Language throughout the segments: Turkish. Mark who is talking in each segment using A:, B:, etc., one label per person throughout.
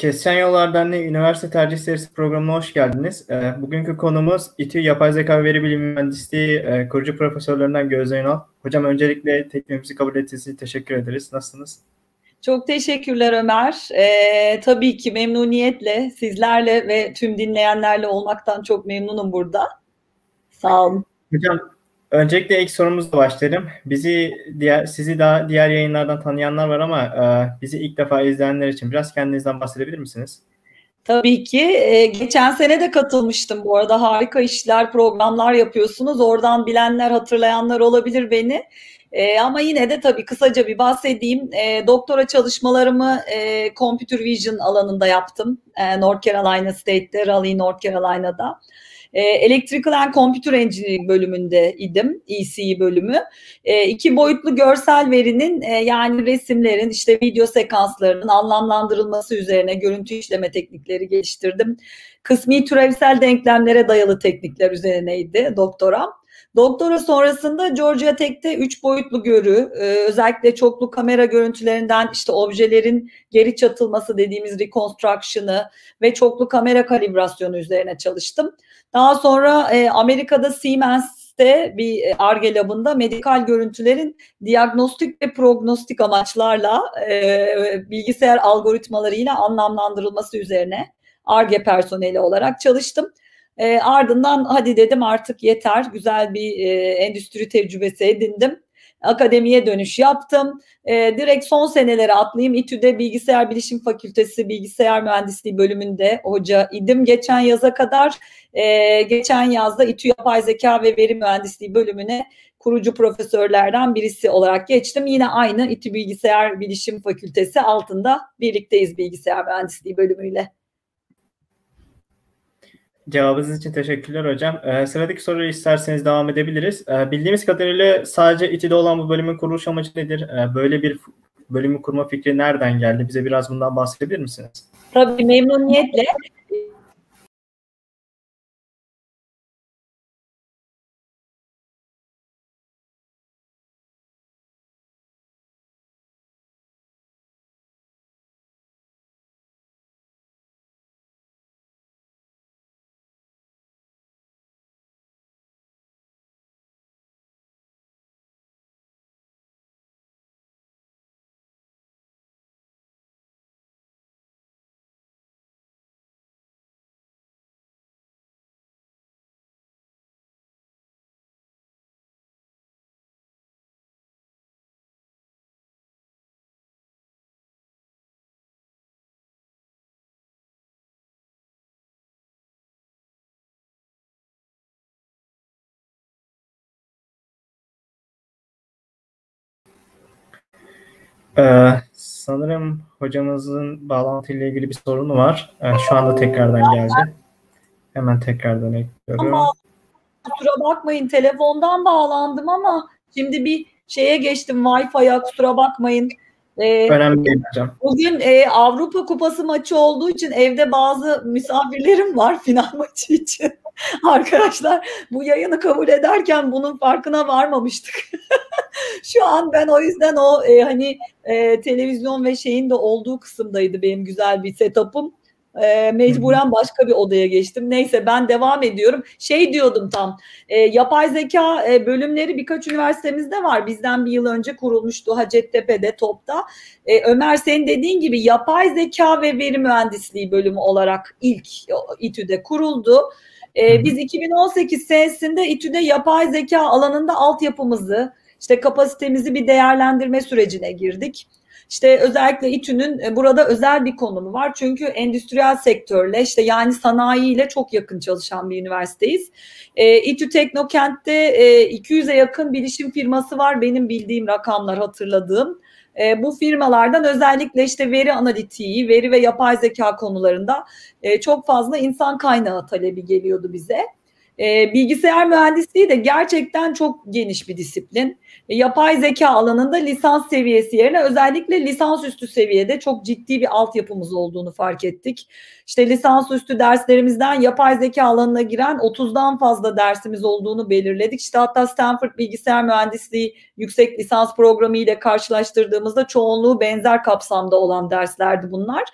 A: Kesişen Yollar Derneği Üniversite Tercih Serisi programına hoş geldiniz. E, bugünkü konumuz İTÜ Yapay Zeka ve Veri Bilimi Mühendisliği e, kurucu profesörlerinden Gözde Ünal. Hocam öncelikle teklifimizi kabul ettiğiniz için teşekkür ederiz. Nasılsınız?
B: Çok teşekkürler Ömer. Ee, tabii ki memnuniyetle sizlerle ve tüm dinleyenlerle olmaktan çok memnunum burada. Sağ olun.
A: Hocam öncelikle ilk sorumuzla başlayalım. Bizi diğer sizi daha diğer yayınlardan tanıyanlar var ama e, bizi ilk defa izleyenler için biraz kendinizden bahsedebilir misiniz?
B: Tabii ki. Ee, geçen sene de katılmıştım bu arada. Harika işler, programlar yapıyorsunuz. Oradan bilenler, hatırlayanlar olabilir beni. E, ama yine de tabii kısaca bir bahsedeyim. E, doktora çalışmalarımı e, Computer Vision alanında yaptım. E, North Carolina State'te, Raleigh, North Carolina'da. E, Electrical and Computer Engineering bölümünde idim, ECE bölümü. E, iki boyutlu görsel verinin e, yani resimlerin, işte video sekanslarının anlamlandırılması üzerine görüntü işleme teknikleri geliştirdim. Kısmi türevsel denklemlere dayalı teknikler üzerineydi doktoram. Doktora sonrasında Georgia Tech'te üç boyutlu görü, e, özellikle çoklu kamera görüntülerinden işte objelerin geri çatılması dediğimiz reconstruction'ı ve çoklu kamera kalibrasyonu üzerine çalıştım. Daha sonra e, Amerika'da Siemens'te bir ARGE labında medikal görüntülerin diagnostik ve prognostik amaçlarla e, bilgisayar algoritmalarıyla anlamlandırılması üzerine ARGE personeli olarak çalıştım. E, ardından hadi dedim artık yeter güzel bir e, endüstri tecrübesi edindim. Akademiye dönüş yaptım. E, direkt son senelere atlayayım. İTÜ'de Bilgisayar Bilişim Fakültesi Bilgisayar Mühendisliği bölümünde hoca idim geçen yaza kadar. E, geçen yazda İTÜ Yapay Zeka ve Veri Mühendisliği bölümüne kurucu profesörlerden birisi olarak geçtim. Yine aynı İTÜ Bilgisayar Bilişim Fakültesi altında birlikteyiz bilgisayar mühendisliği bölümüyle.
A: Cevabınız için teşekkürler hocam. Ee, sıradaki soruyu isterseniz devam edebiliriz. Ee, bildiğimiz kadarıyla sadece İTÜ'de olan bu bölümün kuruluş amacı nedir? Ee, böyle bir bölümü kurma fikri nereden geldi? Bize biraz bundan bahsedebilir misiniz?
B: Tabii memnuniyetle.
A: Ee, sanırım hocamızın bağlantıyla ilgili bir sorunu var. Ee, şu anda tekrardan geldi. Hemen tekrardan ekliyorum.
B: Ama kusura bakmayın telefondan bağlandım ama şimdi bir şeye geçtim Wi-Fi'ye kusura bakmayın.
A: Ee, Önemli değil hocam.
B: Bugün e, Avrupa Kupası maçı olduğu için evde bazı misafirlerim var final maçı için. Arkadaşlar bu yayını kabul ederken bunun farkına varmamıştık. Şu an ben o yüzden o e, hani e, televizyon ve şeyin de olduğu kısımdaydı benim güzel bir setup'ım. E, mecburen başka bir odaya geçtim. Neyse ben devam ediyorum. Şey diyordum tam e, yapay zeka e, bölümleri birkaç üniversitemizde var. Bizden bir yıl önce kurulmuştu Hacettepe'de TOP'ta. E, Ömer senin dediğin gibi yapay zeka ve veri mühendisliği bölümü olarak ilk İTÜ'de kuruldu. E, biz 2018 senesinde İTÜ'de yapay zeka alanında altyapımızı, işte kapasitemizi bir değerlendirme sürecine girdik. İşte özellikle İTÜ'nün e, burada özel bir konumu var. Çünkü endüstriyel sektörle işte yani sanayiyle çok yakın çalışan bir üniversiteyiz. E, İTÜ Teknokent'te e, 200'e yakın bilişim firması var. Benim bildiğim rakamlar hatırladığım. E, bu firmalardan özellikle işte veri analitiği, veri ve yapay zeka konularında e, çok fazla insan kaynağı talebi geliyordu bize. E, bilgisayar mühendisliği de gerçekten çok geniş bir disiplin. E, yapay zeka alanında lisans seviyesi yerine özellikle lisansüstü seviyede çok ciddi bir altyapımız olduğunu fark ettik. İşte lisansüstü derslerimizden yapay zeka alanına giren 30'dan fazla dersimiz olduğunu belirledik. İşte hatta Stanford Bilgisayar Mühendisliği yüksek lisans programı ile karşılaştırdığımızda çoğunluğu benzer kapsamda olan derslerdi bunlar.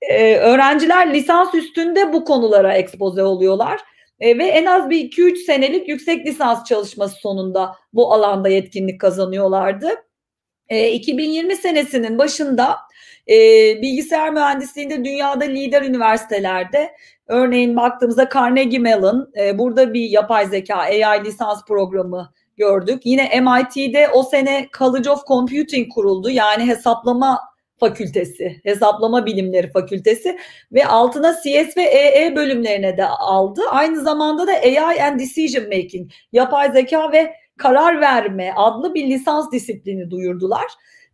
B: e, öğrenciler lisans üstünde bu konulara ekspoze oluyorlar. E, ve en az bir 2-3 senelik yüksek lisans çalışması sonunda bu alanda yetkinlik kazanıyorlardı. E, 2020 senesinin başında e, bilgisayar mühendisliğinde dünyada lider üniversitelerde örneğin baktığımızda Carnegie Mellon e, burada bir yapay zeka AI lisans programı gördük. Yine MIT'de o sene College of Computing kuruldu. Yani hesaplama fakültesi, hesaplama bilimleri fakültesi ve altına CS ve EE bölümlerine de aldı. Aynı zamanda da AI and Decision Making, yapay zeka ve karar verme adlı bir lisans disiplini duyurdular.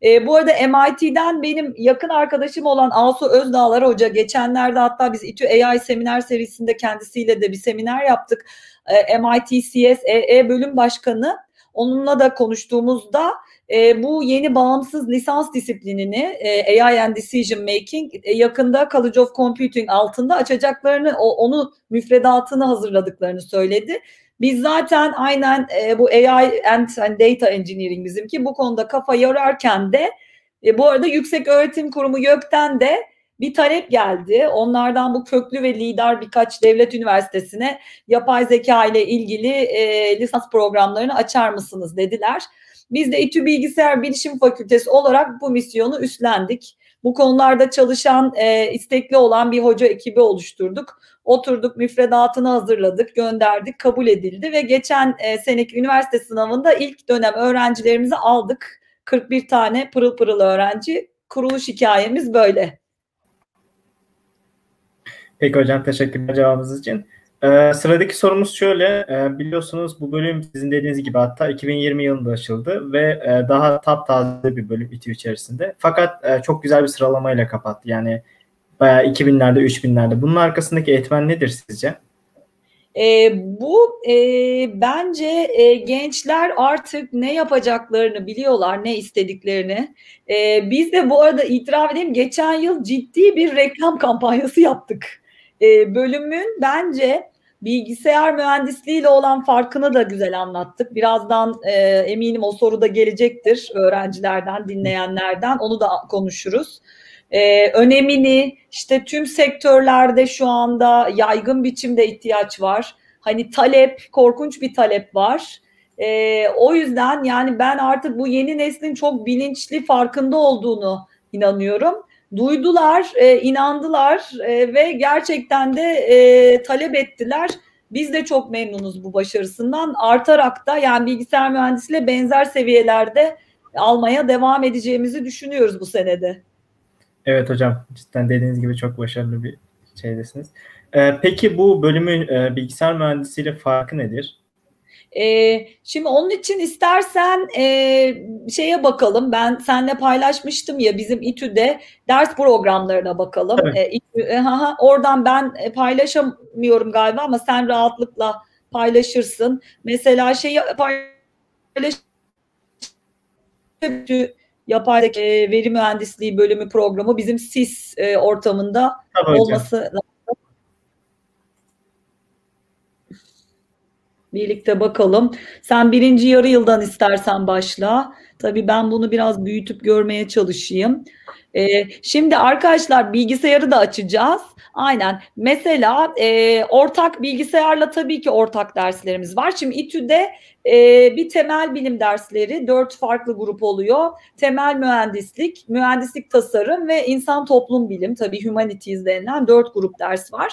B: E, bu arada MIT'den benim yakın arkadaşım olan Asu Özdağlar Hoca geçenlerde hatta biz İTÜ AI seminer serisinde kendisiyle de bir seminer yaptık. E, MIT CS EE bölüm başkanı onunla da konuştuğumuzda e, bu yeni bağımsız lisans disiplinini e, AI and Decision Making e, yakında College of Computing altında açacaklarını, o, onu müfredatını hazırladıklarını söyledi. Biz zaten aynen e, bu AI and, and Data Engineering bizimki bu konuda kafa yorarken de e, bu arada Yüksek Öğretim Kurumu YÖK'ten de bir talep geldi. Onlardan bu köklü ve lider birkaç devlet üniversitesine yapay zeka ile ilgili e, lisans programlarını açar mısınız dediler. Biz de İTÜ Bilgisayar Bilişim Fakültesi olarak bu misyonu üstlendik. Bu konularda çalışan, e, istekli olan bir hoca ekibi oluşturduk. Oturduk, müfredatını hazırladık, gönderdik, kabul edildi ve geçen e, seneki üniversite sınavında ilk dönem öğrencilerimizi aldık. 41 tane pırıl pırıl öğrenci. Kuruluş hikayemiz böyle.
A: Peki hocam teşekkürler cevabınız için. Ee, sıradaki sorumuz şöyle. Ee, biliyorsunuz bu bölüm sizin dediğiniz gibi hatta 2020 yılında açıldı ve e, daha taptaze bir bölüm İTÜ içerisinde. Fakat e, çok güzel bir sıralamayla kapattı. Yani bayağı 2000'lerde, 3000'lerde. Bunun arkasındaki etmen nedir sizce?
B: E, bu e, bence e, gençler artık ne yapacaklarını biliyorlar, ne istediklerini. E, biz de bu arada itiraf edeyim, geçen yıl ciddi bir reklam kampanyası yaptık. E, bölümün bence bilgisayar mühendisliğiyle olan farkını da güzel anlattık. Birazdan e, eminim o soru da gelecektir öğrencilerden, dinleyenlerden. Onu da konuşuruz. E, önemini işte tüm sektörlerde şu anda yaygın biçimde ihtiyaç var. Hani talep, korkunç bir talep var. E, o yüzden yani ben artık bu yeni neslin çok bilinçli farkında olduğunu inanıyorum duydular, e, inandılar e, ve gerçekten de e, talep ettiler. Biz de çok memnunuz bu başarısından. Artarak da yani bilgisayar mühendisliğiyle benzer seviyelerde almaya devam edeceğimizi düşünüyoruz bu senede.
A: Evet hocam cidden dediğiniz gibi çok başarılı bir şeydesiniz. Ee, peki bu bölümün e, bilgisayar mühendisiyle farkı nedir?
B: E, şimdi onun için istersen e, şeye bakalım. Ben seninle paylaşmıştım ya bizim İTÜ'de ders programlarına bakalım. Evet. E, İTÜ, e, ha, oradan ben e, paylaşamıyorum galiba ama sen rahatlıkla paylaşırsın. Mesela şey paylaş yapay e, veri mühendisliği bölümü programı bizim SIS e, ortamında Tabii olması hocam. Birlikte bakalım. Sen birinci yarı yıldan istersen başla. Tabii ben bunu biraz büyütüp görmeye çalışayım. Ee, şimdi arkadaşlar bilgisayarı da açacağız. Aynen. Mesela e, ortak bilgisayarla tabii ki ortak derslerimiz var. Şimdi İTÜ'de e, bir temel bilim dersleri dört farklı grup oluyor. Temel mühendislik, mühendislik tasarım ve insan toplum bilim tabii humanities denilen dört grup ders var.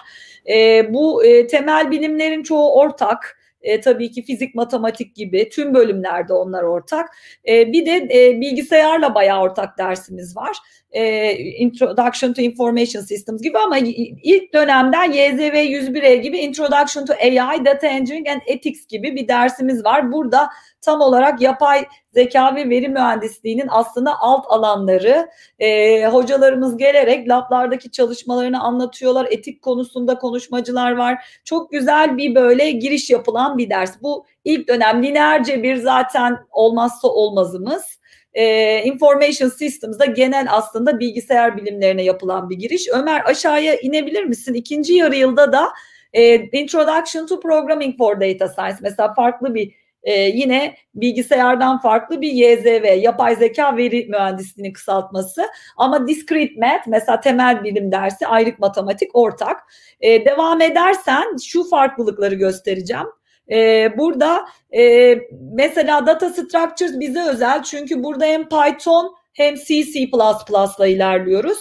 B: E, bu e, temel bilimlerin çoğu ortak. E, tabii ki fizik, matematik gibi tüm bölümlerde onlar ortak. E, bir de e, bilgisayarla bayağı ortak dersimiz var. E, Introduction to Information Systems gibi ama ilk dönemden YZV 101E gibi Introduction to AI, Data Engineering and Ethics gibi bir dersimiz var. Burada tam olarak yapay zeka ve veri mühendisliğinin aslında alt alanları e, hocalarımız gelerek lablardaki çalışmalarını anlatıyorlar. Etik konusunda konuşmacılar var. Çok güzel bir böyle giriş yapılan bir ders. Bu ilk dönem lineerce bir zaten olmazsa olmazımız. E, Information Systems'da genel aslında bilgisayar bilimlerine yapılan bir giriş. Ömer aşağıya inebilir misin? İkinci yarı yılda da e, Introduction to Programming for Data Science mesela farklı bir e, yine bilgisayardan farklı bir YZV, yapay zeka veri mühendisliğinin kısaltması. Ama discrete math mesela temel bilim dersi, ayrık matematik ortak. E, devam edersen şu farklılıkları göstereceğim. E, burada e, mesela data structures bize özel çünkü burada hem Python hem C, C++ ile ilerliyoruz.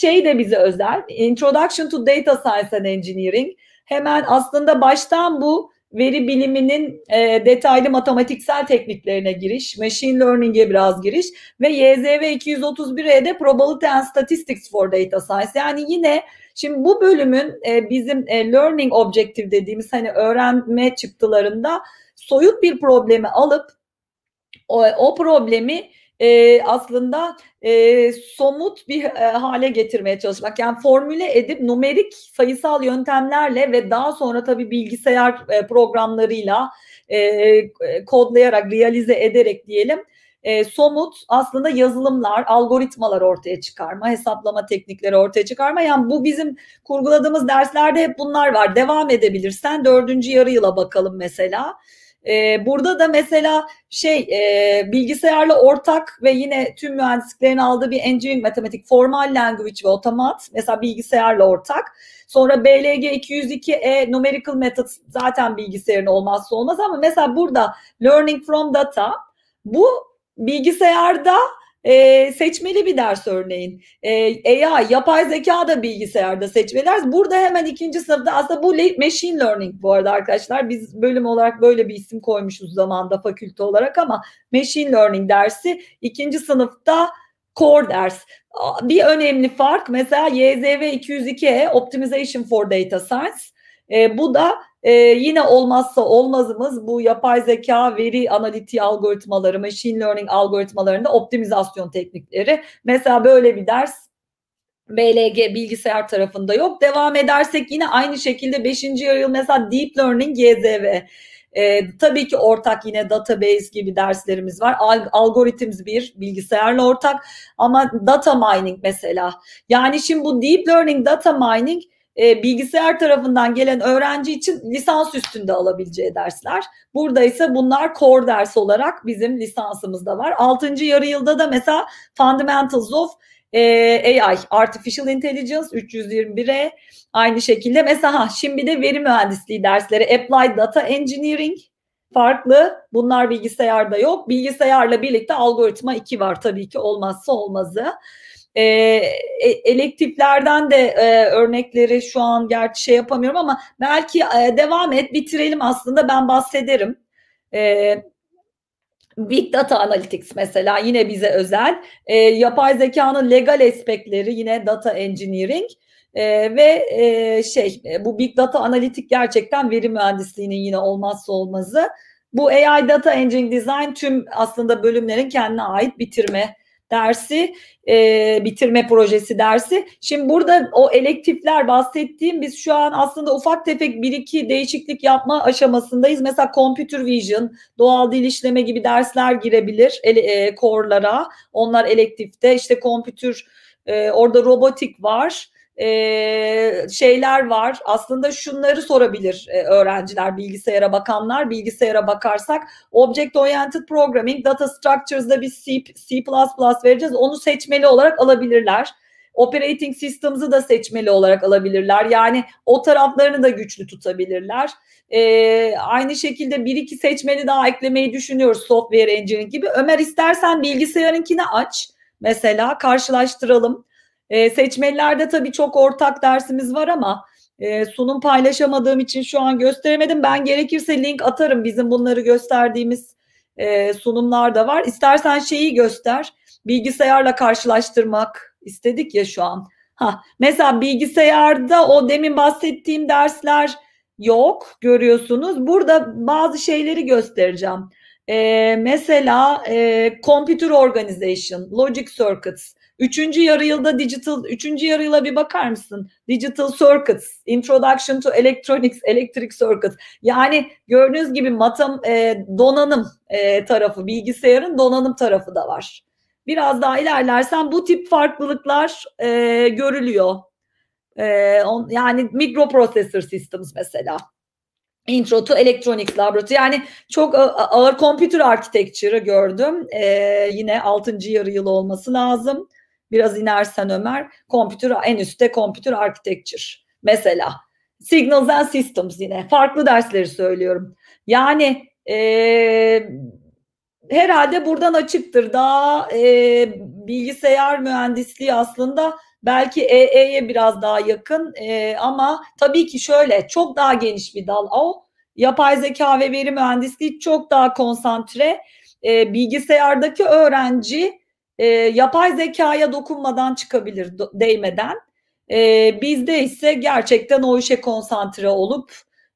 B: Şey de bize özel, Introduction to Data Science and Engineering. Hemen aslında baştan bu veri biliminin e, detaylı matematiksel tekniklerine giriş, machine learning'e biraz giriş ve YZV 231'e Probability and Statistics for Data Science. Yani yine şimdi bu bölümün e, bizim e, learning objective dediğimiz hani öğrenme çıktılarında soyut bir problemi alıp o, o problemi e, aslında e, somut bir e, hale getirmeye çalışmak. Yani formüle edip numerik sayısal yöntemlerle ve daha sonra tabii bilgisayar e, programlarıyla e, kodlayarak, realize ederek diyelim e, somut aslında yazılımlar, algoritmalar ortaya çıkarma, hesaplama teknikleri ortaya çıkarma. Yani bu bizim kurguladığımız derslerde hep bunlar var. Devam edebilirsen dördüncü yarı yıla bakalım mesela. E, burada da mesela şey e, bilgisayarla ortak ve yine tüm mühendisliklerin aldığı bir engineering matematik formal language ve otomat mesela bilgisayarla ortak. Sonra BLG 202E numerical method zaten bilgisayarın olmazsa olmaz ama mesela burada learning from data bu bilgisayarda e, seçmeli bir ders örneğin. E, AI, yapay zeka da bilgisayarda seçmeli ders. Burada hemen ikinci sınıfta aslında bu machine learning bu arada arkadaşlar. Biz bölüm olarak böyle bir isim koymuşuz zamanda fakülte olarak ama machine learning dersi ikinci sınıfta core ders. Bir önemli fark mesela YZV 202E Optimization for Data Science. E, bu da ee, yine olmazsa olmazımız bu yapay zeka veri analitiği algoritmaları, machine learning algoritmalarında optimizasyon teknikleri. Mesela böyle bir ders BLG bilgisayar tarafında yok. Devam edersek yine aynı şekilde 5. yarı yıl mesela Deep Learning YZV. Ee, tabii ki ortak yine database gibi derslerimiz var. Al, algoritms bir bilgisayarla ortak ama data mining mesela. Yani şimdi bu deep learning data mining e, bilgisayar tarafından gelen öğrenci için lisans üstünde alabileceği dersler. Burada ise bunlar core ders olarak bizim lisansımızda var. Altıncı yarı yılda da mesela Fundamentals of e, AI, Artificial Intelligence 321'e aynı şekilde mesela şimdi de veri mühendisliği dersleri Applied Data Engineering farklı. Bunlar bilgisayarda yok. Bilgisayarla birlikte algoritma 2 var tabii ki olmazsa olmazı. Ee, e, elektiflerden de e, örnekleri şu an gerçi şey yapamıyorum ama belki e, devam et bitirelim aslında ben bahsederim. E, Big Data Analytics mesela yine bize özel. E, yapay zekanın legal aspektleri yine Data Engineering. E, ve e, şey e, bu Big Data Analitik gerçekten veri mühendisliğinin yine olmazsa olmazı. Bu AI Data Engineering Design tüm aslında bölümlerin kendine ait bitirme dersi e, bitirme projesi dersi. Şimdi burada o elektifler bahsettiğim biz şu an aslında ufak tefek bir iki değişiklik yapma aşamasındayız. Mesela computer vision, doğal dil işleme gibi dersler girebilir ele, e, core'lara. Onlar elektifte. İşte computer e, orada robotik var e, şeyler var. Aslında şunları sorabilir e, öğrenciler, bilgisayara bakanlar. Bilgisayara bakarsak Object Oriented Programming, Data Structures'da bir C, C++ vereceğiz. Onu seçmeli olarak alabilirler. Operating Systems'ı da seçmeli olarak alabilirler. Yani o taraflarını da güçlü tutabilirler. Ee, aynı şekilde bir iki seçmeli daha eklemeyi düşünüyoruz software engineering gibi. Ömer istersen bilgisayarınkini aç. Mesela karşılaştıralım. E, seçmelilerde tabii çok ortak dersimiz var ama e, sunum paylaşamadığım için şu an gösteremedim. Ben gerekirse link atarım. Bizim bunları gösterdiğimiz e, sunumlar da var. İstersen şeyi göster. Bilgisayarla karşılaştırmak istedik ya şu an. Ha, mesela bilgisayarda o demin bahsettiğim dersler yok görüyorsunuz. Burada bazı şeyleri göstereceğim. Ee, mesela e, Computer Organization, Logic Circuits, Üçüncü yarı yılda digital, üçüncü yarı yıla bir bakar mısın? Digital circuits, introduction to electronics, electric circuits. Yani gördüğünüz gibi matam, e, donanım e, tarafı, bilgisayarın donanım tarafı da var. Biraz daha ilerlersen bu tip farklılıklar e, görülüyor. E, on, yani microprocessor systems mesela. Intro to Electronics Laboratory. Yani çok ağır computer architecture'ı gördüm. Ee, yine 6. yarı yıl olması lazım. Biraz inersen Ömer. Computer en üstte computer architecture mesela. Signals and Systems yine. Farklı dersleri söylüyorum. Yani e, herhalde buradan açıktır. Daha e, bilgisayar mühendisliği aslında belki EE'ye biraz daha yakın e, ama tabii ki şöyle çok daha geniş bir dal o. Yapay zeka ve veri mühendisliği çok daha konsantre. E, bilgisayardaki öğrenci e, yapay zekaya dokunmadan çıkabilir, değmeden. E, bizde ise gerçekten o işe konsantre olup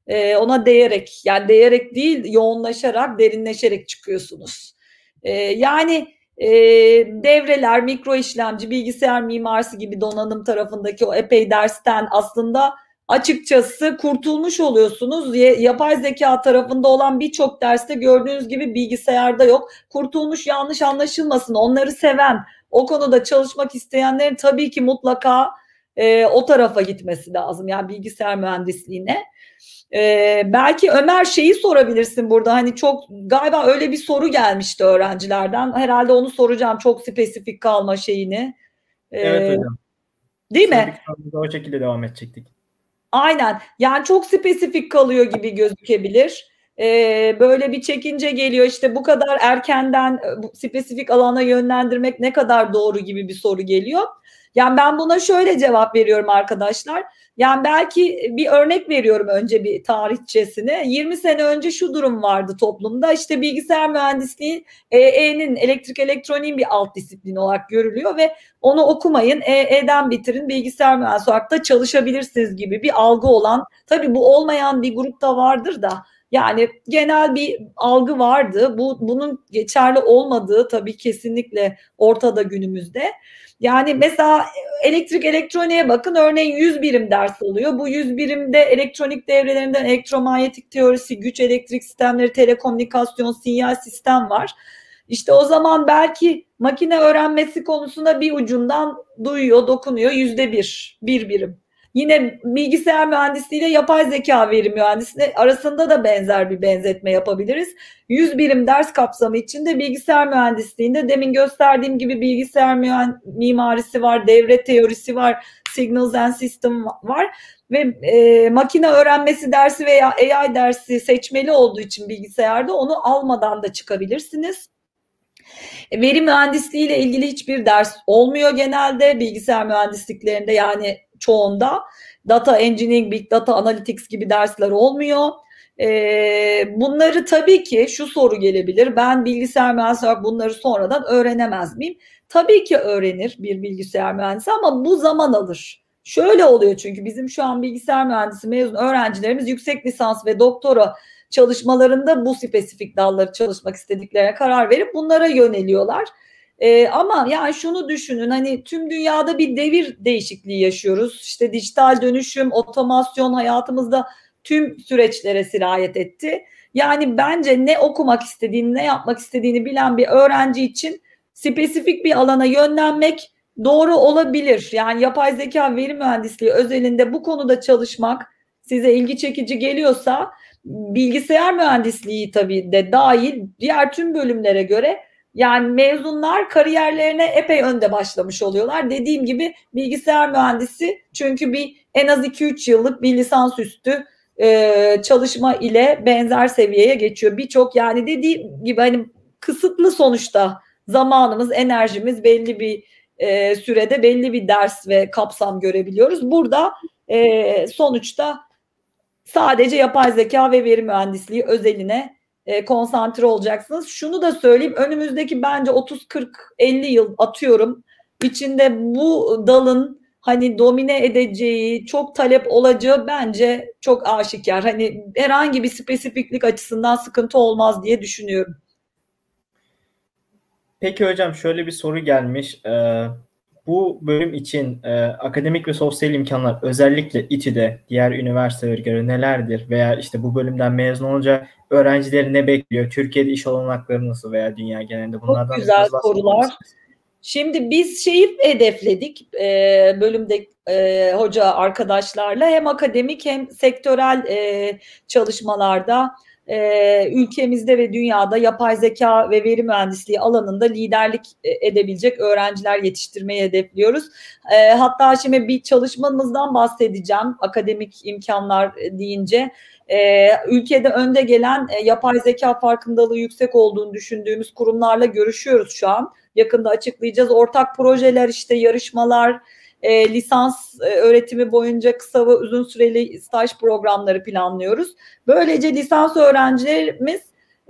B: e, ona değerek yani değerek değil yoğunlaşarak derinleşerek çıkıyorsunuz. E, yani e, devreler, mikro işlemci, bilgisayar mimarisi gibi donanım tarafındaki o epey dersten aslında açıkçası kurtulmuş oluyorsunuz. Yapay zeka tarafında olan birçok derste gördüğünüz gibi bilgisayarda yok. Kurtulmuş yanlış anlaşılmasın. Onları seven, o konuda çalışmak isteyenlerin tabii ki mutlaka e, o tarafa gitmesi lazım. Yani bilgisayar mühendisliğine. Ee, belki Ömer şeyi sorabilirsin burada hani çok galiba öyle bir soru gelmişti öğrencilerden. Herhalde onu soracağım çok spesifik kalma şeyini.
A: Ee, evet hocam.
B: Değil mi?
A: O şekilde devam edecektik.
B: Aynen. Yani çok spesifik kalıyor gibi gözükebilir. Ee, böyle bir çekince geliyor işte bu kadar erkenden bu spesifik alana yönlendirmek ne kadar doğru gibi bir soru geliyor. Yani ben buna şöyle cevap veriyorum arkadaşlar. Yani belki bir örnek veriyorum önce bir tarihçesine. 20 sene önce şu durum vardı toplumda. İşte bilgisayar mühendisliği EE'nin elektrik elektroniğin bir alt disiplini olarak görülüyor ve onu okumayın EE'den bitirin bilgisayar mühendisi olarak da çalışabilirsiniz gibi bir algı olan tabii bu olmayan bir grupta vardır da yani genel bir algı vardı. Bu bunun geçerli olmadığı tabii kesinlikle ortada günümüzde. Yani mesela elektrik elektroniğe bakın örneğin 100 birim ders oluyor. Bu 100 birimde elektronik devrelerinden elektromanyetik teorisi, güç elektrik sistemleri, telekomünikasyon, sinyal sistem var. İşte o zaman belki makine öğrenmesi konusunda bir ucundan duyuyor, dokunuyor yüzde bir, bir birim. Yine bilgisayar mühendisliğiyle yapay zeka veri mühendisliği arasında da benzer bir benzetme yapabiliriz. 100 birim ders kapsamı içinde bilgisayar mühendisliğinde demin gösterdiğim gibi bilgisayar mimarisi var, devre teorisi var, signals and system var ve e, makine öğrenmesi dersi veya AI dersi seçmeli olduğu için bilgisayarda onu almadan da çıkabilirsiniz. Veri mühendisliği ile ilgili hiçbir ders olmuyor genelde bilgisayar mühendisliklerinde yani çoğunda. Data Engineering, Big Data Analytics gibi dersler olmuyor. Ee, bunları tabii ki şu soru gelebilir. Ben bilgisayar mühendisi olarak bunları sonradan öğrenemez miyim? Tabii ki öğrenir bir bilgisayar mühendisi ama bu zaman alır. Şöyle oluyor çünkü bizim şu an bilgisayar mühendisi mezun öğrencilerimiz yüksek lisans ve doktora çalışmalarında bu spesifik dalları çalışmak istediklerine karar verip bunlara yöneliyorlar. Ee, ama yani şunu düşünün hani tüm dünyada bir devir değişikliği yaşıyoruz. İşte dijital dönüşüm, otomasyon hayatımızda tüm süreçlere sirayet etti. Yani bence ne okumak istediğini, ne yapmak istediğini bilen bir öğrenci için spesifik bir alana yönlenmek doğru olabilir. Yani yapay zeka veri mühendisliği özelinde bu konuda çalışmak size ilgi çekici geliyorsa bilgisayar mühendisliği tabii de dahil diğer tüm bölümlere göre yani mezunlar kariyerlerine epey önde başlamış oluyorlar. Dediğim gibi bilgisayar mühendisi çünkü bir en az 2-3 yıllık bir lisansüstü e, çalışma ile benzer seviyeye geçiyor. Birçok yani dediğim gibi hani kısıtlı sonuçta zamanımız, enerjimiz belli bir e, sürede belli bir ders ve kapsam görebiliyoruz. Burada e, sonuçta sadece yapay zeka ve veri mühendisliği özeline e, konsantre olacaksınız. Şunu da söyleyeyim önümüzdeki bence 30 40 50 yıl atıyorum içinde bu dalın hani domine edeceği, çok talep olacağı bence çok aşikar. Hani herhangi bir spesifiklik açısından sıkıntı olmaz diye düşünüyorum.
A: Peki hocam şöyle bir soru gelmiş. Ee, bu bölüm için e, akademik ve sosyal imkanlar özellikle İTÜ'de diğer üniversitelere göre nelerdir? Veya işte bu bölümden mezun olunca öğrencileri ne bekliyor? Türkiye'de iş olanakları nasıl veya dünya genelinde bunlardan
B: Çok güzel sorular. Şimdi biz şeyi hedefledik e, bölümde e, hoca arkadaşlarla hem akademik hem sektörel e, çalışmalarda e, ülkemizde ve dünyada yapay zeka ve veri mühendisliği alanında liderlik e, edebilecek öğrenciler yetiştirmeyi hedefliyoruz. E, hatta şimdi bir çalışmamızdan bahsedeceğim akademik imkanlar deyince. E, ülkede önde gelen e, yapay zeka farkındalığı yüksek olduğunu düşündüğümüz kurumlarla görüşüyoruz şu an. Yakında açıklayacağız. Ortak projeler işte yarışmalar, e, lisans e, öğretimi boyunca kısa ve uzun süreli staj programları planlıyoruz. Böylece lisans öğrencilerimiz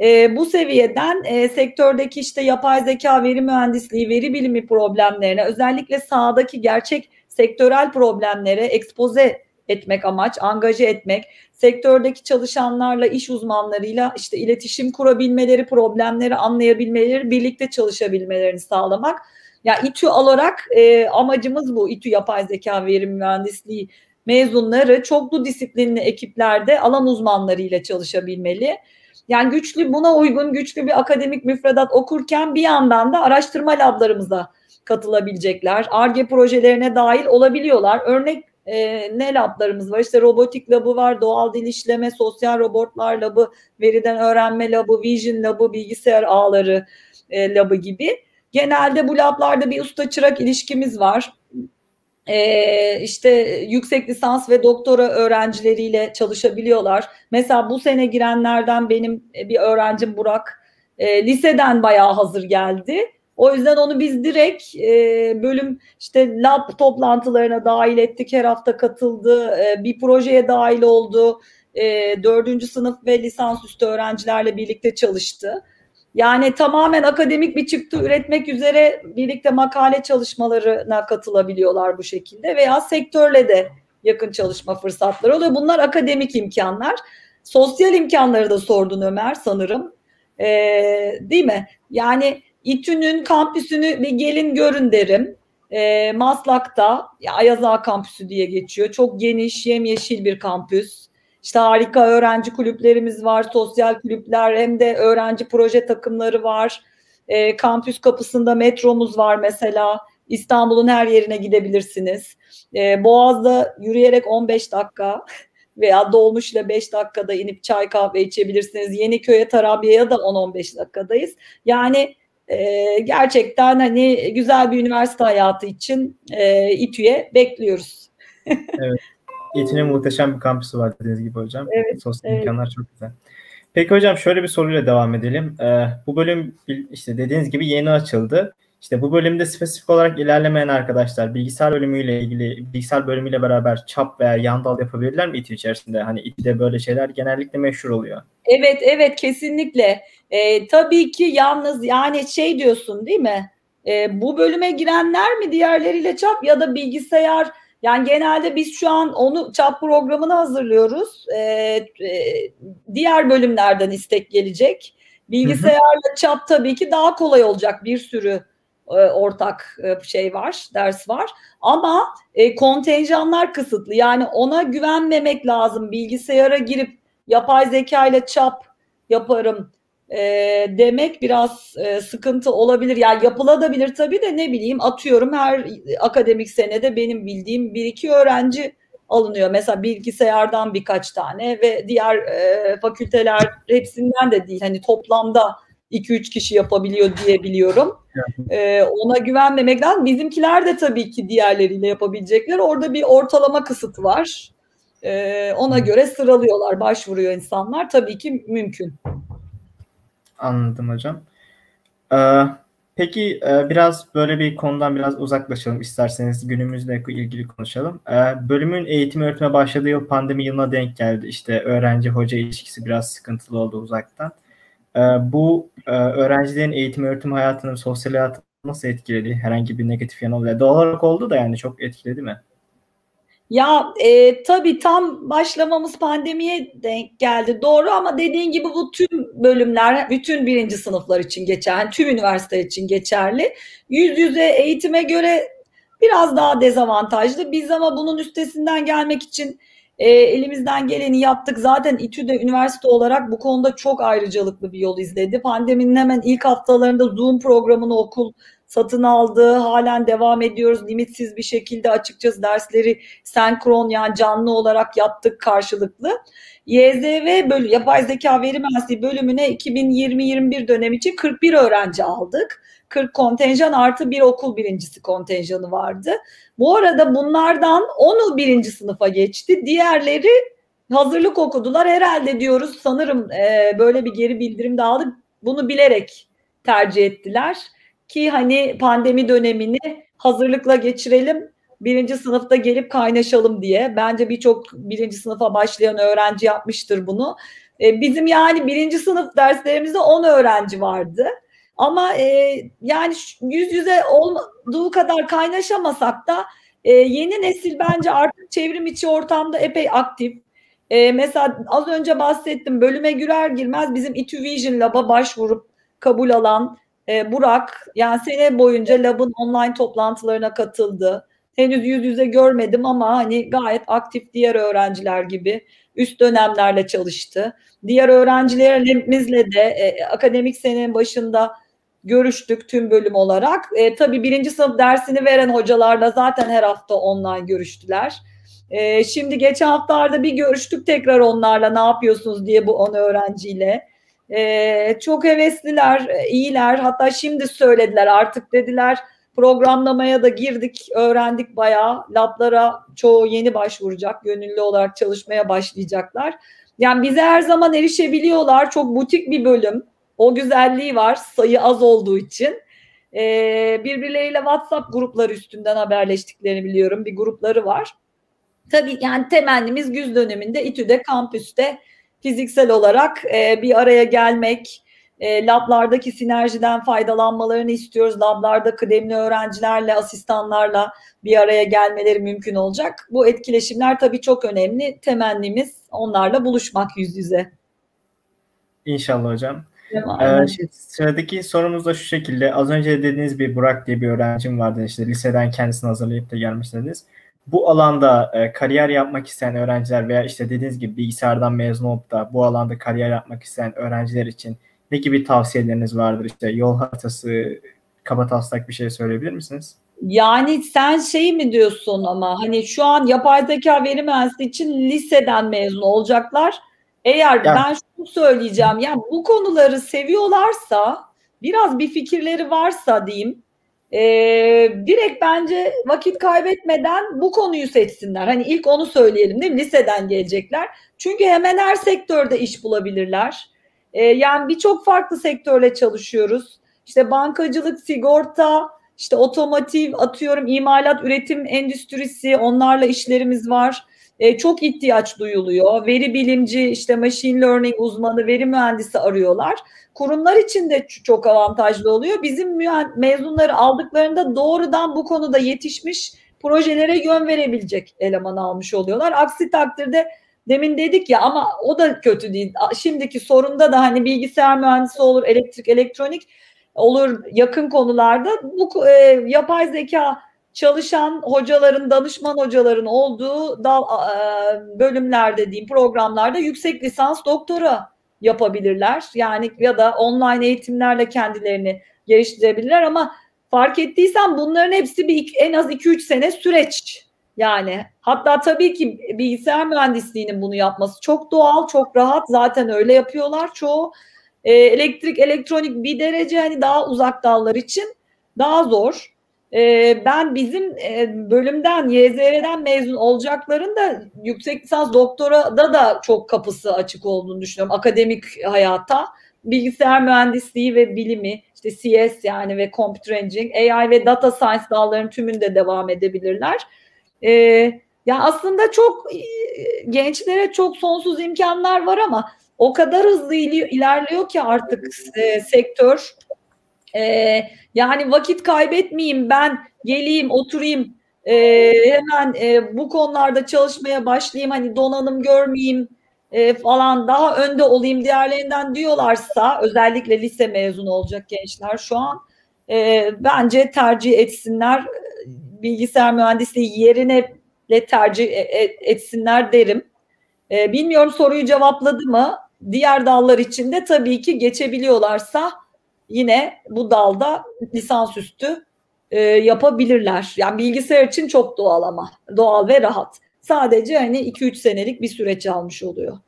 B: e, bu seviyeden e, sektördeki işte yapay zeka, veri mühendisliği, veri bilimi problemlerine özellikle sahadaki gerçek sektörel problemlere ekspoze etmek amaç, angaje etmek, sektördeki çalışanlarla, iş uzmanlarıyla işte iletişim kurabilmeleri, problemleri anlayabilmeleri, birlikte çalışabilmelerini sağlamak. Ya İTÜ olarak e, amacımız bu. İTÜ Yapay Zeka Verim Mühendisliği mezunları çoklu disiplinli ekiplerde alan uzmanlarıyla çalışabilmeli. Yani güçlü buna uygun güçlü bir akademik müfredat okurken bir yandan da araştırma lablarımıza katılabilecekler. ARGE projelerine dahil olabiliyorlar. Örnek e, ne lablarımız var? İşte robotik labı var, doğal dil işleme, sosyal robotlar labı, veriden öğrenme labı, vision labı, bilgisayar ağları e, labı gibi. Genelde bu lablarda bir usta çırak ilişkimiz var. Ee, işte yüksek lisans ve doktora öğrencileriyle çalışabiliyorlar. Mesela bu sene girenlerden benim bir öğrencim Burak e, liseden bayağı hazır geldi. O yüzden onu biz direkt e, bölüm işte lab toplantılarına dahil ettik. Her hafta katıldı. E, bir projeye dahil oldu. E, dördüncü sınıf ve lisansüstü öğrencilerle birlikte çalıştı. Yani tamamen akademik bir çıktı üretmek üzere birlikte makale çalışmalarına katılabiliyorlar bu şekilde veya sektörle de yakın çalışma fırsatları oluyor. Bunlar akademik imkanlar. Sosyal imkanları da sordun Ömer sanırım. Ee, değil mi? Yani İTÜ'nün kampüsünü bir gelin görün derim. Ee, Maslak'ta Ayaz Ağa kampüsü diye geçiyor. Çok geniş, yemyeşil bir kampüs. İşte harika öğrenci kulüplerimiz var, sosyal kulüpler hem de öğrenci proje takımları var. E, kampüs kapısında metromuz var mesela. İstanbul'un her yerine gidebilirsiniz. E, Boğaz'da yürüyerek 15 dakika veya dolmuşla 5 dakikada inip çay kahve içebilirsiniz. Yeniköy'e Tarabya'ya da 10-15 dakikadayız. Yani e, gerçekten hani güzel bir üniversite hayatı için e, İTÜ'ye bekliyoruz.
A: evet. İTÜ'nün muhteşem bir kampüsü var dediğiniz gibi hocam.
B: Evet,
A: Sosyal
B: evet.
A: imkanlar çok güzel. Peki hocam şöyle bir soruyla devam edelim. Ee, bu bölüm işte dediğiniz gibi yeni açıldı. İşte bu bölümde spesifik olarak ilerlemeyen arkadaşlar bilgisayar bölümüyle ilgili bilgisayar bölümüyle beraber çap veya yan dal yapabilirler mi İTÜ içerisinde? Hani İTÜ'de böyle şeyler genellikle meşhur oluyor.
B: Evet evet kesinlikle. Ee, tabii ki yalnız yani şey diyorsun değil mi? Ee, bu bölüme girenler mi diğerleriyle çap ya da bilgisayar yani genelde biz şu an onu çap programını hazırlıyoruz. Ee, e, diğer bölümlerden istek gelecek. Bilgisayarla çap tabii ki daha kolay olacak. Bir sürü e, ortak e, şey var, ders var. Ama e, kontenjanlar kısıtlı. Yani ona güvenmemek lazım. Bilgisayara girip yapay zeka ile çap yaparım e, demek biraz e, sıkıntı olabilir. Yani yapılabilir tabii de ne bileyim atıyorum her akademik senede benim bildiğim bir iki öğrenci alınıyor. Mesela bilgisayardan birkaç tane ve diğer e, fakülteler hepsinden de değil. Hani toplamda 2-3 kişi yapabiliyor diye biliyorum. Ee, ona güvenmemek lazım. Bizimkiler de tabii ki diğerleriyle yapabilecekler. Orada bir ortalama kısıt var. Ee, ona göre sıralıyorlar, başvuruyor insanlar. Tabii ki mümkün.
A: Anladım hocam. Ee, peki e, biraz böyle bir konudan biraz uzaklaşalım isterseniz günümüzle ilgili konuşalım. Ee, bölümün eğitim öğretime başladığı yıl pandemi yılına denk geldi. İşte öğrenci hoca ilişkisi biraz sıkıntılı oldu uzaktan. Ee, bu e, öğrencilerin eğitim öğretim hayatını, sosyal hayatını nasıl etkiledi? Herhangi bir negatif yanı oldu. Doğal olarak oldu da yani çok etkiledi mi?
B: Ya e, tabii tam başlamamız pandemiye denk geldi doğru ama dediğin gibi bu tüm bölümler bütün birinci sınıflar için geçerli, yani tüm üniversite için geçerli. Yüz yüze eğitime göre biraz daha dezavantajlı. Biz ama bunun üstesinden gelmek için e, elimizden geleni yaptık. Zaten İTÜ'de üniversite olarak bu konuda çok ayrıcalıklı bir yol izledi. Pandeminin hemen ilk haftalarında Zoom programını okul satın aldı. Halen devam ediyoruz. Limitsiz bir şekilde açıkçası dersleri senkron yani canlı olarak yaptık karşılıklı. YZV bölü, yapay zeka veri mühendisliği bölümüne 2020-21 dönem için 41 öğrenci aldık. 40 kontenjan artı bir okul birincisi kontenjanı vardı. Bu arada bunlardan 10'u birinci sınıfa geçti. Diğerleri hazırlık okudular. Herhalde diyoruz sanırım e, böyle bir geri bildirim de aldık. Bunu bilerek tercih ettiler ki hani pandemi dönemini hazırlıkla geçirelim birinci sınıfta gelip kaynaşalım diye. Bence birçok birinci sınıfa başlayan öğrenci yapmıştır bunu. E, bizim yani birinci sınıf derslerimizde 10 öğrenci vardı. Ama e, yani yüz yüze olduğu kadar kaynaşamasak da e, yeni nesil bence artık çevrim içi ortamda epey aktif. E, mesela az önce bahsettim bölüme girer girmez bizim İTÜ Vision Lab'a başvurup kabul alan e, Burak yani sene boyunca Lab'ın online toplantılarına katıldı. Henüz yüz yüze görmedim ama hani gayet aktif diğer öğrenciler gibi üst dönemlerle çalıştı. Diğer öğrencilerimizle de e, akademik senenin başında görüştük tüm bölüm olarak. E, tabii birinci sınıf dersini veren hocalarla zaten her hafta online görüştüler. E, şimdi geçen haftalarda bir görüştük tekrar onlarla ne yapıyorsunuz diye bu 10 öğrenciyle. E, çok hevesliler, iyiler. Hatta şimdi söylediler artık dediler programlamaya da girdik, öğrendik bayağı. Lablara çoğu yeni başvuracak, gönüllü olarak çalışmaya başlayacaklar. Yani bize her zaman erişebiliyorlar. Çok butik bir bölüm. O güzelliği var sayı az olduğu için. Ee, birbirleriyle WhatsApp grupları üstünden haberleştiklerini biliyorum. Bir grupları var. Tabii yani temennimiz güz döneminde İTÜ'de kampüste fiziksel olarak e, bir araya gelmek, e, lablardaki sinerjiden faydalanmalarını istiyoruz. Lablarda kıdemli öğrencilerle, asistanlarla bir araya gelmeleri mümkün olacak. Bu etkileşimler tabii çok önemli. Temennimiz onlarla buluşmak yüz yüze.
A: İnşallah hocam. Ee, sıradaki sorumuz da şu şekilde. Az önce dediğiniz bir Burak diye bir öğrencim vardı. İşte liseden kendisini hazırlayıp da gelmiş dediniz. Bu alanda e, kariyer yapmak isteyen öğrenciler veya işte dediğiniz gibi bilgisayardan mezun olup da bu alanda kariyer yapmak isteyen öğrenciler için ne gibi tavsiyeleriniz vardır? İşte yol haritası, kaba taslak bir şey söyleyebilir misiniz?
B: Yani sen şey mi diyorsun ama hani şu an yapay zeka veri mühendisliği için liseden mezun olacaklar. Eğer yani, ben şunu söyleyeceğim yani bu konuları seviyorlarsa biraz bir fikirleri varsa diyeyim e, direkt bence vakit kaybetmeden bu konuyu seçsinler. Hani ilk onu söyleyelim değil mi? Liseden gelecekler. Çünkü hemen her sektörde iş bulabilirler. E, yani birçok farklı sektörle çalışıyoruz. İşte bankacılık, sigorta, işte otomotiv, atıyorum imalat, üretim endüstrisi onlarla işlerimiz var. E, çok ihtiyaç duyuluyor. Veri bilimci, işte machine learning uzmanı, veri mühendisi arıyorlar. Kurumlar için de çok avantajlı oluyor. Bizim mezunları aldıklarında doğrudan bu konuda yetişmiş projelere yön verebilecek eleman almış oluyorlar. Aksi takdirde Demin dedik ya ama o da kötü değil. Şimdiki sorunda da hani bilgisayar mühendisi olur, elektrik, elektronik olur yakın konularda bu e, yapay zeka çalışan hocaların, danışman hocaların olduğu dal, e, bölümlerde diyeyim programlarda yüksek lisans doktora yapabilirler. Yani ya da online eğitimlerle kendilerini geliştirebilirler ama fark ettiysen bunların hepsi bir en az 2-3 sene süreç yani hatta tabii ki bilgisayar mühendisliğinin bunu yapması çok doğal, çok rahat. Zaten öyle yapıyorlar çoğu. E, elektrik, elektronik bir derece hani daha uzak dallar için daha zor. E, ben bizim e, bölümden, YZR'den mezun olacakların da yüksek lisans doktora da da çok kapısı açık olduğunu düşünüyorum akademik hayata. Bilgisayar mühendisliği ve bilimi, işte CS yani ve computer engineering, AI ve data science dallarının tümünde devam edebilirler. E, ya aslında çok e, gençlere çok sonsuz imkanlar var ama o kadar hızlı ilerliyor ki artık e, sektör. E, yani vakit kaybetmeyeyim ben geleyim oturayım e, hemen e, bu konularda çalışmaya başlayayım hani donanım görmeyeyim e, falan daha önde olayım diğerlerinden diyorlarsa özellikle lise mezunu olacak gençler şu an e, bence tercih etsinler bilgisayar mühendisliği yerine tercih e, e, etsinler derim. E, bilmiyorum soruyu cevapladı mı? Diğer dallar için de tabii ki geçebiliyorlarsa yine bu dalda lisansüstü yapabilirler. Yani bilgisayar için çok doğal ama doğal ve rahat. Sadece hani 2-3 senelik bir süreç almış oluyor.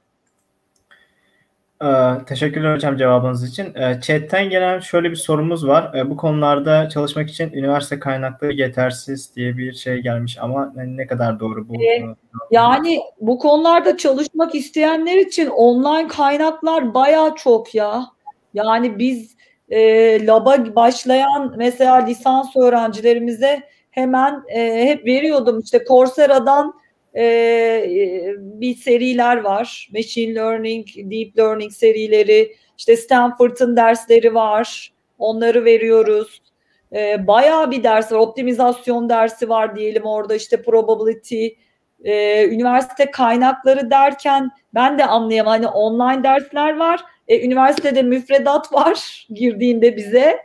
A: Ee, teşekkürler hocam cevabınız için. Ee, chat'ten gelen şöyle bir sorumuz var. Ee, bu konularda çalışmak için üniversite kaynakları yetersiz diye bir şey gelmiş ama ne kadar doğru bu? Ee,
B: yani bu konularda çalışmak isteyenler için online kaynaklar baya çok ya. Yani biz e, laba başlayan mesela lisans öğrencilerimize hemen e, hep veriyordum işte Coursera'dan e, bir seriler var. Machine Learning, Deep Learning serileri, işte Stanford'ın dersleri var. Onları veriyoruz. E, bayağı bir ders var. Optimizasyon dersi var diyelim orada işte probability, e, üniversite kaynakları derken ben de anlayamam. Hani online dersler var. E, üniversitede müfredat var girdiğinde bize.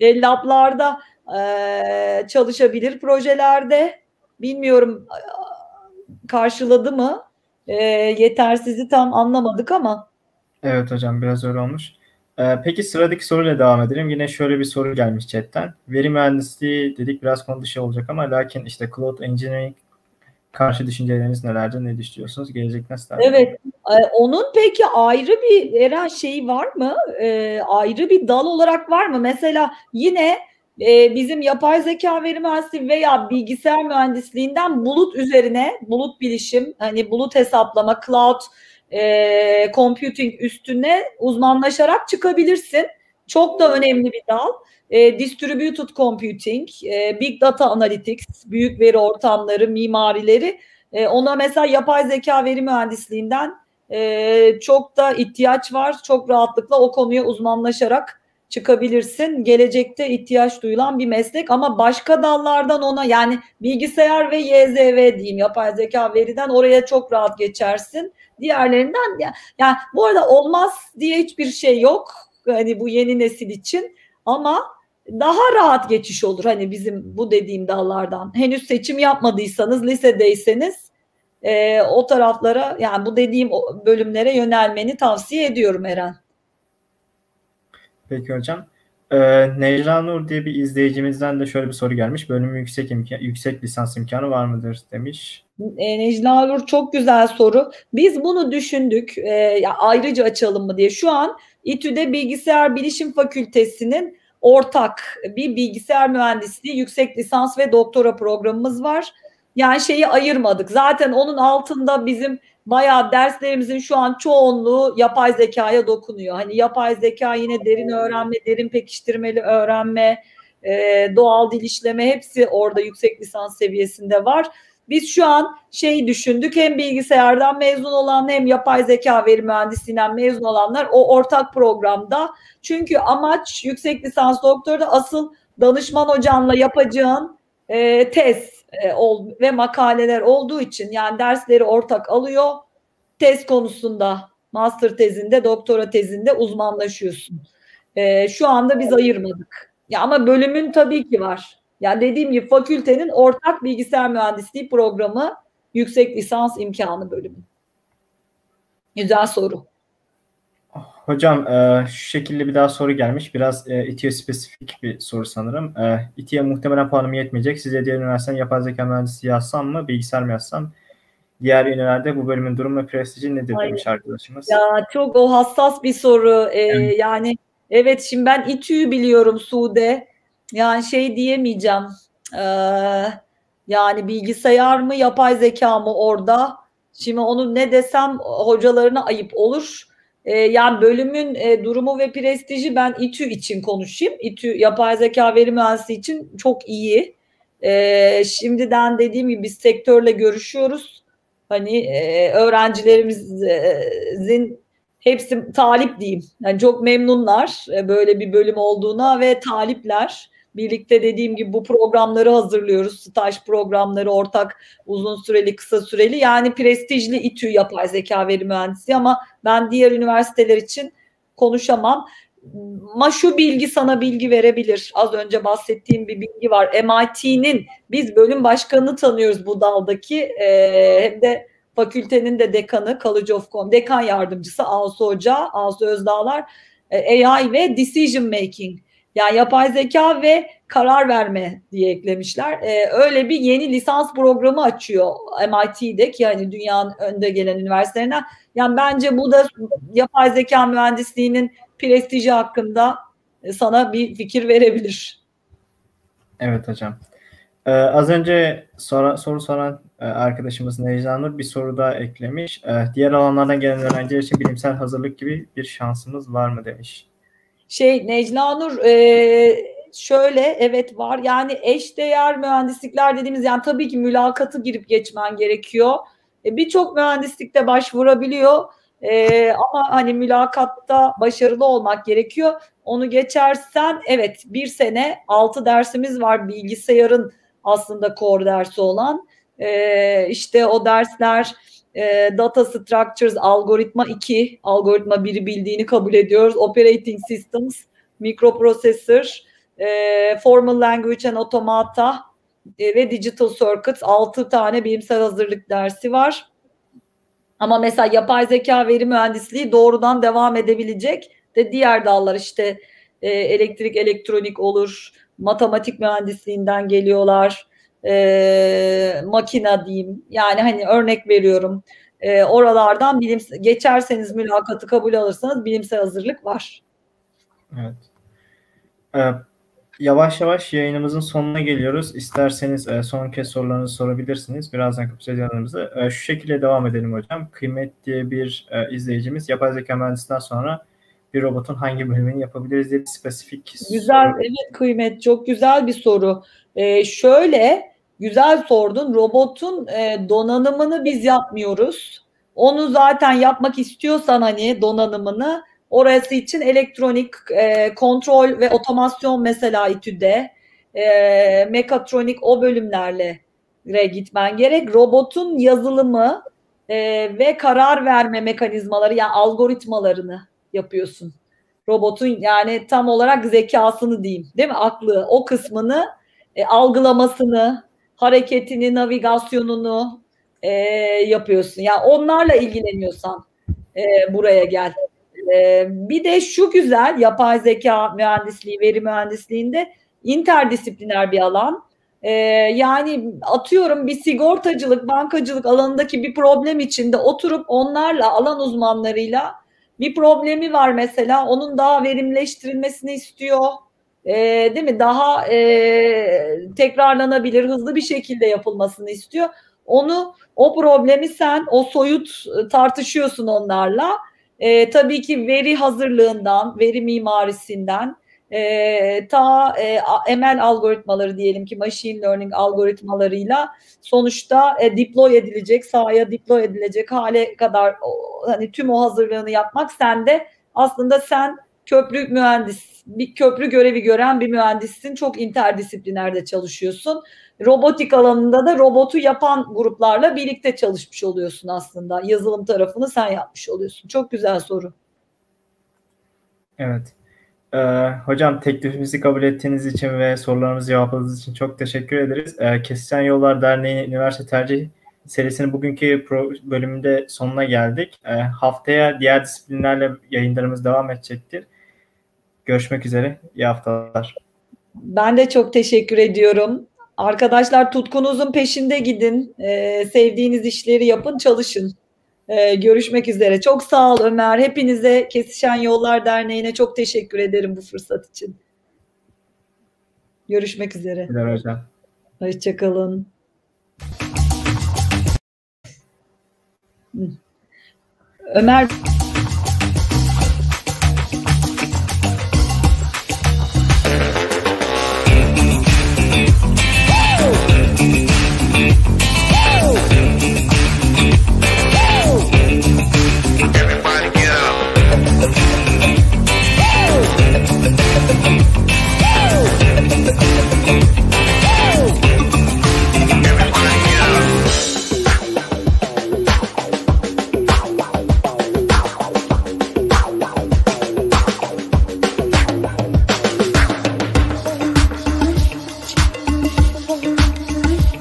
B: E, lablarda e, çalışabilir projelerde. Bilmiyorum karşıladı mı? E, yetersizi tam anlamadık ama.
A: Evet hocam biraz öyle olmuş. Ee, peki sıradaki soruyla devam edelim. Yine şöyle bir soru gelmiş chatten. Veri mühendisliği dedik biraz konu dışı olacak ama lakin işte cloud engineering karşı düşünceleriniz nelerdir? Ne düşünüyorsunuz? Gelecek nasıl?
B: Evet. E, onun peki ayrı bir Eren şeyi var mı? E, ayrı bir dal olarak var mı? Mesela yine e, bizim yapay zeka veri mühendisliği veya bilgisayar mühendisliğinden bulut üzerine bulut bilişim hani bulut hesaplama cloud e, computing üstüne uzmanlaşarak çıkabilirsin. Çok da önemli bir dal. E, distributed computing, e, big data analytics, büyük veri ortamları, mimarileri e, ona mesela yapay zeka veri mühendisliğinden e, çok da ihtiyaç var. Çok rahatlıkla o konuya uzmanlaşarak çıkabilirsin. Gelecekte ihtiyaç duyulan bir meslek ama başka dallardan ona yani bilgisayar ve YZV diyeyim yapay zeka veriden oraya çok rahat geçersin. Diğerlerinden ya yani bu arada olmaz diye hiçbir şey yok. Hani bu yeni nesil için ama daha rahat geçiş olur hani bizim bu dediğim dallardan. Henüz seçim yapmadıysanız lisedeyseniz e, o taraflara yani bu dediğim bölümlere yönelmeni tavsiye ediyorum Eren.
A: Peki hocam. Ee, Necla Nur diye bir izleyicimizden de şöyle bir soru gelmiş. Bölümü yüksek imkan, yüksek lisans imkanı var mıdır demiş.
B: E, Necla Nur çok güzel soru. Biz bunu düşündük. E, ya ayrıca açalım mı diye. Şu an İTÜ'de Bilgisayar Bilişim Fakültesi'nin ortak bir bilgisayar mühendisliği yüksek lisans ve doktora programımız var. Yani şeyi ayırmadık. Zaten onun altında bizim bayağı derslerimizin şu an çoğunluğu yapay zekaya dokunuyor. Hani yapay zeka yine derin öğrenme, derin pekiştirmeli öğrenme, e, doğal dil işleme hepsi orada yüksek lisans seviyesinde var. Biz şu an şeyi düşündük hem bilgisayardan mezun olan hem yapay zeka veri mühendisliğinden mezun olanlar o ortak programda. Çünkü amaç yüksek lisans doktorda asıl danışman hocanla yapacağın e, tez e, ol, ve makaleler olduğu için yani dersleri ortak alıyor. Tez konusunda master tezinde, doktora tezinde uzmanlaşıyorsun. E, şu anda biz ayırmadık. Ya ama bölümün tabii ki var. Yani dediğim gibi fakültenin ortak bilgisayar mühendisliği programı yüksek lisans imkanı bölümü. Güzel soru.
A: Hocam e, şu şekilde bir daha soru gelmiş. Biraz e, İTÜ'ye spesifik bir soru sanırım. E, İTÜ'ye muhtemelen puanım yetmeyecek. Size diğer üniversiteden yapay zeka mühendisi yazsam mı, bilgisayar mı yazsam? Diğer üniversitede bu bölümün durumu ve prestiji nedir Aynen. demiş arkadaşımız.
B: Ya çok o hassas bir soru. Ee, evet. Yani evet şimdi ben İTÜ'yü biliyorum Sude. Yani şey diyemeyeceğim. Ee, yani bilgisayar mı, yapay zeka mı orada? Şimdi onu ne desem hocalarına ayıp olur. E, yani bölümün e, durumu ve prestiji ben İTÜ için konuşayım. İTÜ yapay zeka veri mühendisliği için çok iyi. E, şimdiden dediğim gibi biz sektörle görüşüyoruz. Hani e, öğrencilerimizin hepsi talip diyeyim. Yani çok memnunlar e, böyle bir bölüm olduğuna ve talipler. Birlikte dediğim gibi bu programları hazırlıyoruz. Staj programları, ortak uzun süreli, kısa süreli. Yani prestijli İTÜ yapay zeka veri mühendisi ama ben diğer üniversiteler için konuşamam. Ama şu bilgi sana bilgi verebilir. Az önce bahsettiğim bir bilgi var. MIT'nin biz bölüm başkanını tanıyoruz bu daldaki. E, hem de fakültenin de dekanı College of Com, dekan yardımcısı Asu Hoca, Asu Özdağlar e, AI ve decision making. Yani yapay zeka ve karar verme diye eklemişler. E, öyle bir yeni lisans programı açıyor MIT'de ki yani dünyanın önde gelen üniversitelerinden. Yani bence bu da yapay zeka mühendisliğinin prestiji hakkında e, sana bir fikir verebilir.
A: Evet hocam. Ee, az önce sora, soru soran e, arkadaşımız Necla Nur bir soru daha eklemiş. E, diğer alanlardan gelen öğrenciler için bilimsel hazırlık gibi bir şansımız var mı demiş.
B: Şey Necla Nur e, şöyle evet var yani eş değer mühendislikler dediğimiz yani tabii ki mülakatı girip geçmen gerekiyor. E, Birçok mühendislikte başvurabiliyor. Ee, ama hani mülakatta başarılı olmak gerekiyor. Onu geçersen evet bir sene altı dersimiz var bilgisayarın aslında core dersi olan. Ee, işte o dersler e, data structures algoritma 2, algoritma 1'i bildiğini kabul ediyoruz. Operating systems, microprocessor, e, formal language and automata e, ve digital circuits 6 tane bilimsel hazırlık dersi var. Ama mesela yapay zeka veri mühendisliği doğrudan devam edebilecek de diğer dallar işte e, elektrik elektronik olur, matematik mühendisliğinden geliyorlar, e, makina diyeyim. Yani hani örnek veriyorum. E, oralardan bilim geçerseniz mülakatı kabul alırsanız bilimsel hazırlık var.
A: Evet. Ee, yavaş yavaş yayınımızın sonuna geliyoruz. İsterseniz e, son kez sorularınızı sorabilirsiniz. Birazdan kapatacağız yanımızı. E, şu şekilde devam edelim hocam. Kıymet diye bir e, izleyicimiz yapay zeka mühendisinden sonra bir robotun hangi bölümünü yapabiliriz diye bir spesifik
B: Güzel, soru. evet kıymet. Çok güzel bir soru. Ee, şöyle güzel sordun. Robotun e, donanımını biz yapmıyoruz. Onu zaten yapmak istiyorsan hani donanımını Orası için elektronik e, kontrol ve otomasyon mesela İTÜ'de e, mekatronik o bölümlerle gitmen gerek. Robotun yazılımı e, ve karar verme mekanizmaları yani algoritmalarını yapıyorsun. Robotun yani tam olarak zekasını diyeyim değil mi? Aklı o kısmını e, algılamasını, hareketini, navigasyonunu e, yapıyorsun. Yani onlarla ilgileniyorsan e, buraya gel. Ee, bir de şu güzel yapay zeka mühendisliği, veri mühendisliğinde interdisipliner bir alan. Ee, yani atıyorum bir sigortacılık, bankacılık alanındaki bir problem içinde oturup onlarla, alan uzmanlarıyla bir problemi var mesela. Onun daha verimleştirilmesini istiyor. E, değil mi? Daha e, tekrarlanabilir, hızlı bir şekilde yapılmasını istiyor. Onu, o problemi sen, o soyut tartışıyorsun onlarla e, tabii ki veri hazırlığından, veri mimarisinden e, ta e, ML algoritmaları diyelim ki machine learning algoritmalarıyla sonuçta e, deploy edilecek, sahaya deploy edilecek hale kadar hani tüm o hazırlığını yapmak sende aslında sen köprü mühendis, bir köprü görevi gören bir mühendissin. Çok interdisiplinerde çalışıyorsun robotik alanında da robotu yapan gruplarla birlikte çalışmış oluyorsun aslında. Yazılım tarafını sen yapmış oluyorsun. Çok güzel soru.
A: Evet. Ee, hocam teklifimizi kabul ettiğiniz için ve sorularımızı cevapladığınız için çok teşekkür ederiz. Ee, Kesişen Yollar Derneği Üniversite Tercih serisinin bugünkü bölümünde sonuna geldik. Ee, haftaya diğer disiplinlerle yayınlarımız devam edecektir. Görüşmek üzere. İyi haftalar.
B: Ben de çok teşekkür ediyorum. Arkadaşlar tutkunuzun peşinde gidin. Ee, sevdiğiniz işleri yapın, çalışın. Ee, görüşmek üzere. Çok sağ ol Ömer. Hepinize Kesişen Yollar Derneği'ne çok teşekkür ederim bu fırsat için. Görüşmek üzere.
A: Güzel hocam.
B: Hoşçakalın. Ömer